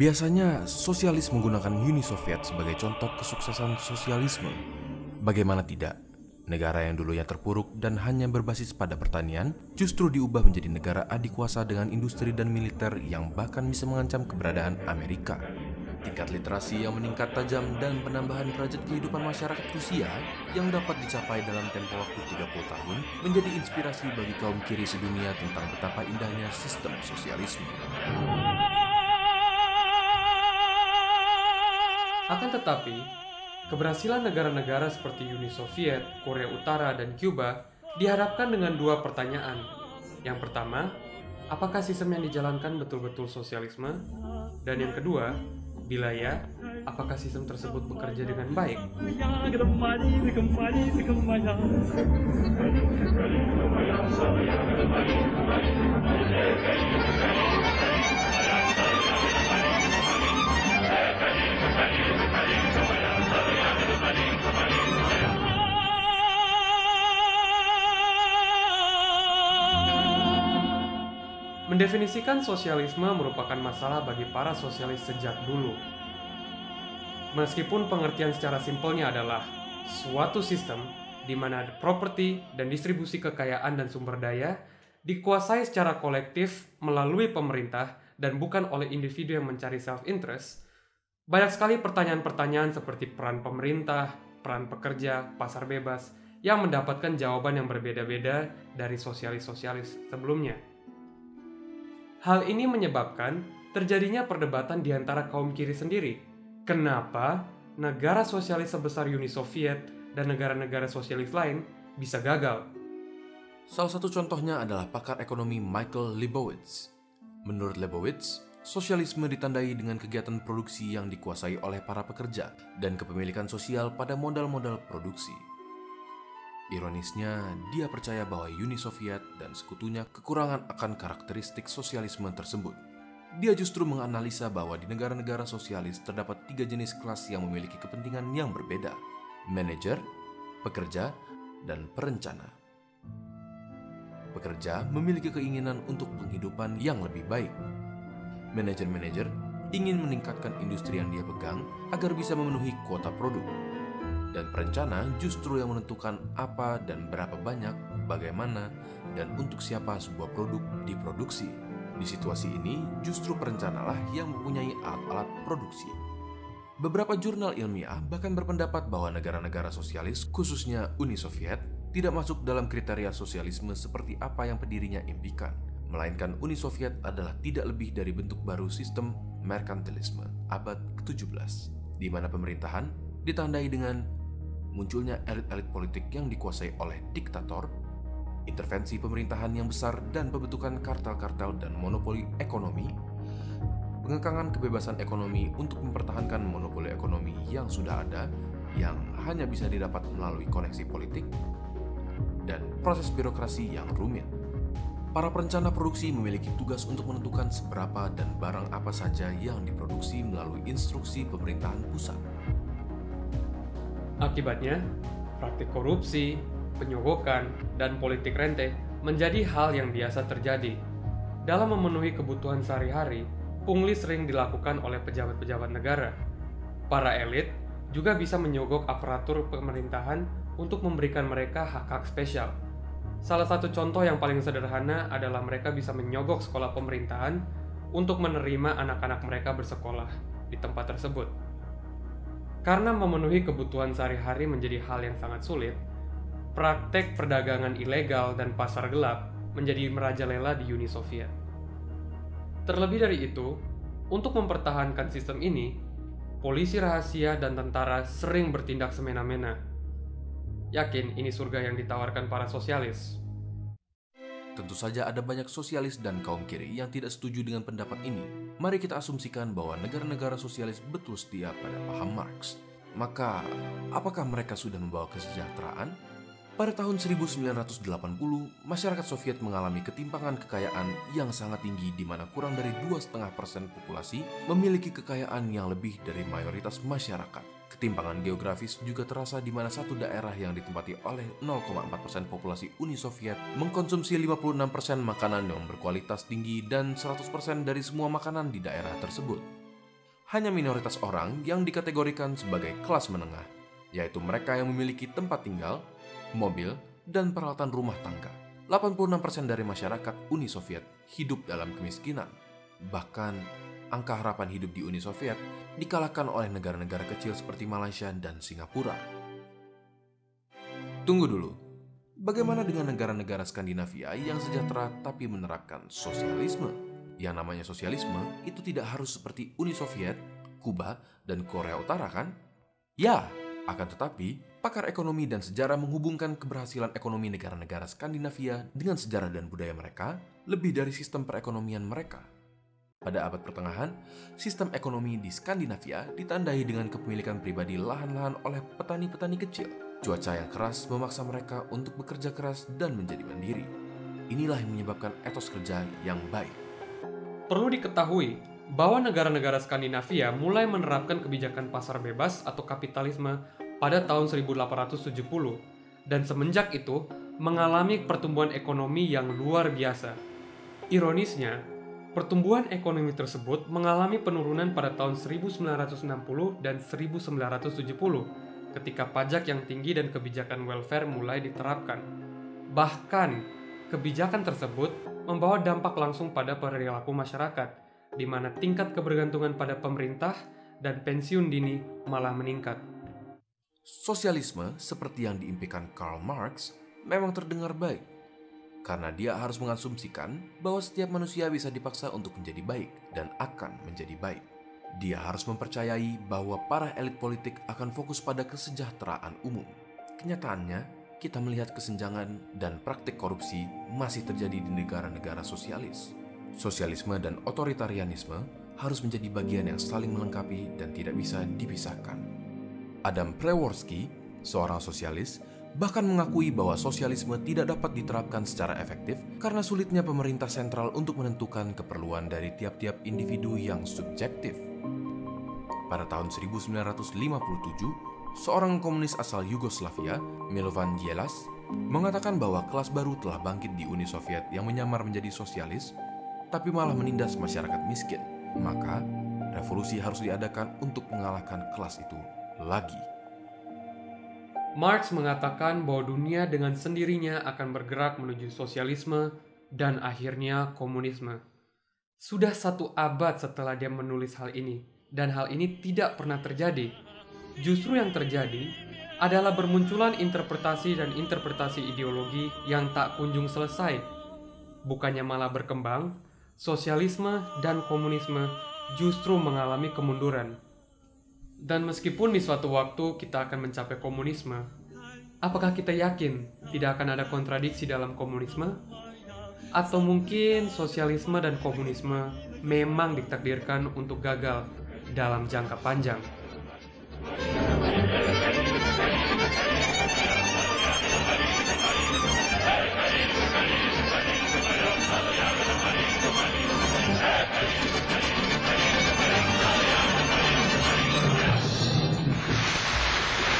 Biasanya, sosialis menggunakan Uni Soviet sebagai contoh kesuksesan sosialisme. Bagaimana tidak? Negara yang dulunya terpuruk dan hanya berbasis pada pertanian, justru diubah menjadi negara adikuasa dengan industri dan militer yang bahkan bisa mengancam keberadaan Amerika. Tingkat literasi yang meningkat tajam dan penambahan derajat kehidupan masyarakat Rusia yang dapat dicapai dalam tempo waktu 30 tahun menjadi inspirasi bagi kaum kiri sedunia tentang betapa indahnya sistem sosialisme. Akan tetapi, keberhasilan negara-negara seperti Uni Soviet, Korea Utara, dan Cuba diharapkan dengan dua pertanyaan. Yang pertama, apakah sistem yang dijalankan betul-betul sosialisme? Dan yang kedua, bila ya, apakah sistem tersebut bekerja dengan baik? Mendefinisikan sosialisme merupakan masalah bagi para sosialis sejak dulu. Meskipun pengertian secara simpelnya adalah suatu sistem di mana properti dan distribusi kekayaan dan sumber daya dikuasai secara kolektif melalui pemerintah dan bukan oleh individu yang mencari self-interest, banyak sekali pertanyaan-pertanyaan seperti peran pemerintah, peran pekerja, pasar bebas, yang mendapatkan jawaban yang berbeda-beda dari sosialis-sosialis sebelumnya. Hal ini menyebabkan terjadinya perdebatan di antara kaum kiri sendiri. Kenapa negara sosialis sebesar Uni Soviet dan negara-negara sosialis lain bisa gagal? Salah satu contohnya adalah pakar ekonomi Michael Leibowitz. Menurut Leibowitz, sosialisme ditandai dengan kegiatan produksi yang dikuasai oleh para pekerja dan kepemilikan sosial pada modal-modal produksi. Ironisnya, dia percaya bahwa Uni Soviet dan sekutunya kekurangan akan karakteristik sosialisme tersebut. Dia justru menganalisa bahwa di negara-negara sosialis terdapat tiga jenis kelas yang memiliki kepentingan yang berbeda: manajer, pekerja, dan perencana. Pekerja memiliki keinginan untuk penghidupan yang lebih baik. Manajer-manajer ingin meningkatkan industri yang dia pegang agar bisa memenuhi kuota produk dan perencana justru yang menentukan apa dan berapa banyak, bagaimana, dan untuk siapa sebuah produk diproduksi. Di situasi ini, justru perencanalah yang mempunyai alat-alat produksi. Beberapa jurnal ilmiah bahkan berpendapat bahwa negara-negara sosialis, khususnya Uni Soviet, tidak masuk dalam kriteria sosialisme seperti apa yang pendirinya impikan, melainkan Uni Soviet adalah tidak lebih dari bentuk baru sistem merkantilisme abad ke-17, di mana pemerintahan ditandai dengan munculnya elit-elit politik yang dikuasai oleh diktator, intervensi pemerintahan yang besar dan pembentukan kartel-kartel dan monopoli ekonomi, pengekangan kebebasan ekonomi untuk mempertahankan monopoli ekonomi yang sudah ada yang hanya bisa didapat melalui koneksi politik, dan proses birokrasi yang rumit. Para perencana produksi memiliki tugas untuk menentukan seberapa dan barang apa saja yang diproduksi melalui instruksi pemerintahan pusat. Akibatnya, praktik korupsi, penyogokan, dan politik rente menjadi hal yang biasa terjadi. Dalam memenuhi kebutuhan sehari-hari, pungli sering dilakukan oleh pejabat-pejabat negara. Para elit juga bisa menyogok aparatur pemerintahan untuk memberikan mereka hak-hak spesial. Salah satu contoh yang paling sederhana adalah mereka bisa menyogok sekolah pemerintahan untuk menerima anak-anak mereka bersekolah di tempat tersebut. Karena memenuhi kebutuhan sehari-hari menjadi hal yang sangat sulit, praktek perdagangan ilegal dan pasar gelap menjadi merajalela di Uni Soviet. Terlebih dari itu, untuk mempertahankan sistem ini, polisi rahasia dan tentara sering bertindak semena-mena. Yakin ini surga yang ditawarkan para sosialis. Tentu saja ada banyak sosialis dan kaum kiri yang tidak setuju dengan pendapat ini. Mari kita asumsikan bahwa negara-negara sosialis betul setia pada paham Marx. Maka, apakah mereka sudah membawa kesejahteraan? Pada tahun 1980, masyarakat Soviet mengalami ketimpangan kekayaan yang sangat tinggi di mana kurang dari 2,5% populasi memiliki kekayaan yang lebih dari mayoritas masyarakat. Ketimpangan geografis juga terasa di mana satu daerah yang ditempati oleh 0,4% populasi Uni Soviet mengkonsumsi 56% makanan yang berkualitas tinggi dan 100% dari semua makanan di daerah tersebut. hanya minoritas orang yang dikategorikan sebagai kelas menengah, yaitu mereka yang memiliki tempat tinggal, mobil, dan peralatan rumah tangga. 86% dari masyarakat Uni Soviet hidup dalam kemiskinan. Bahkan, angka harapan hidup di Uni Soviet dikalahkan oleh negara-negara kecil seperti Malaysia dan Singapura. Tunggu dulu, bagaimana dengan negara-negara Skandinavia yang sejahtera tapi menerapkan sosialisme? Yang namanya sosialisme itu tidak harus seperti Uni Soviet, Kuba, dan Korea Utara kan? Ya, akan tetapi, pakar ekonomi dan sejarah menghubungkan keberhasilan ekonomi negara-negara Skandinavia dengan sejarah dan budaya mereka lebih dari sistem perekonomian mereka. Pada abad pertengahan, sistem ekonomi di Skandinavia ditandai dengan kepemilikan pribadi lahan-lahan oleh petani-petani kecil. Cuaca yang keras memaksa mereka untuk bekerja keras dan menjadi mandiri. Inilah yang menyebabkan etos kerja yang baik. Perlu diketahui bahwa negara-negara Skandinavia mulai menerapkan kebijakan pasar bebas atau kapitalisme pada tahun 1870 dan semenjak itu mengalami pertumbuhan ekonomi yang luar biasa. Ironisnya, pertumbuhan ekonomi tersebut mengalami penurunan pada tahun 1960 dan 1970 ketika pajak yang tinggi dan kebijakan welfare mulai diterapkan. Bahkan, kebijakan tersebut membawa dampak langsung pada perilaku masyarakat, di mana tingkat kebergantungan pada pemerintah dan pensiun dini malah meningkat. Sosialisme seperti yang diimpikan Karl Marx memang terdengar baik, karena dia harus mengasumsikan bahwa setiap manusia bisa dipaksa untuk menjadi baik dan akan menjadi baik. Dia harus mempercayai bahwa para elit politik akan fokus pada kesejahteraan umum. Kenyataannya, kita melihat kesenjangan dan praktik korupsi masih terjadi di negara-negara sosialis. Sosialisme dan otoritarianisme harus menjadi bagian yang saling melengkapi dan tidak bisa dipisahkan. Adam Przeworski, seorang sosialis, bahkan mengakui bahwa sosialisme tidak dapat diterapkan secara efektif karena sulitnya pemerintah sentral untuk menentukan keperluan dari tiap-tiap individu yang subjektif. Pada tahun 1957, seorang komunis asal Yugoslavia, Milovan Djelas, mengatakan bahwa kelas baru telah bangkit di Uni Soviet yang menyamar menjadi sosialis, tapi malah menindas masyarakat miskin. Maka, revolusi harus diadakan untuk mengalahkan kelas itu lagi. Marx mengatakan bahwa dunia dengan sendirinya akan bergerak menuju sosialisme dan akhirnya komunisme. Sudah satu abad setelah dia menulis hal ini, dan hal ini tidak pernah terjadi Justru yang terjadi adalah bermunculan interpretasi dan interpretasi ideologi yang tak kunjung selesai. Bukannya malah berkembang, sosialisme dan komunisme justru mengalami kemunduran. Dan meskipun di suatu waktu kita akan mencapai komunisme, apakah kita yakin tidak akan ada kontradiksi dalam komunisme? Atau mungkin sosialisme dan komunisme memang ditakdirkan untuk gagal dalam jangka panjang?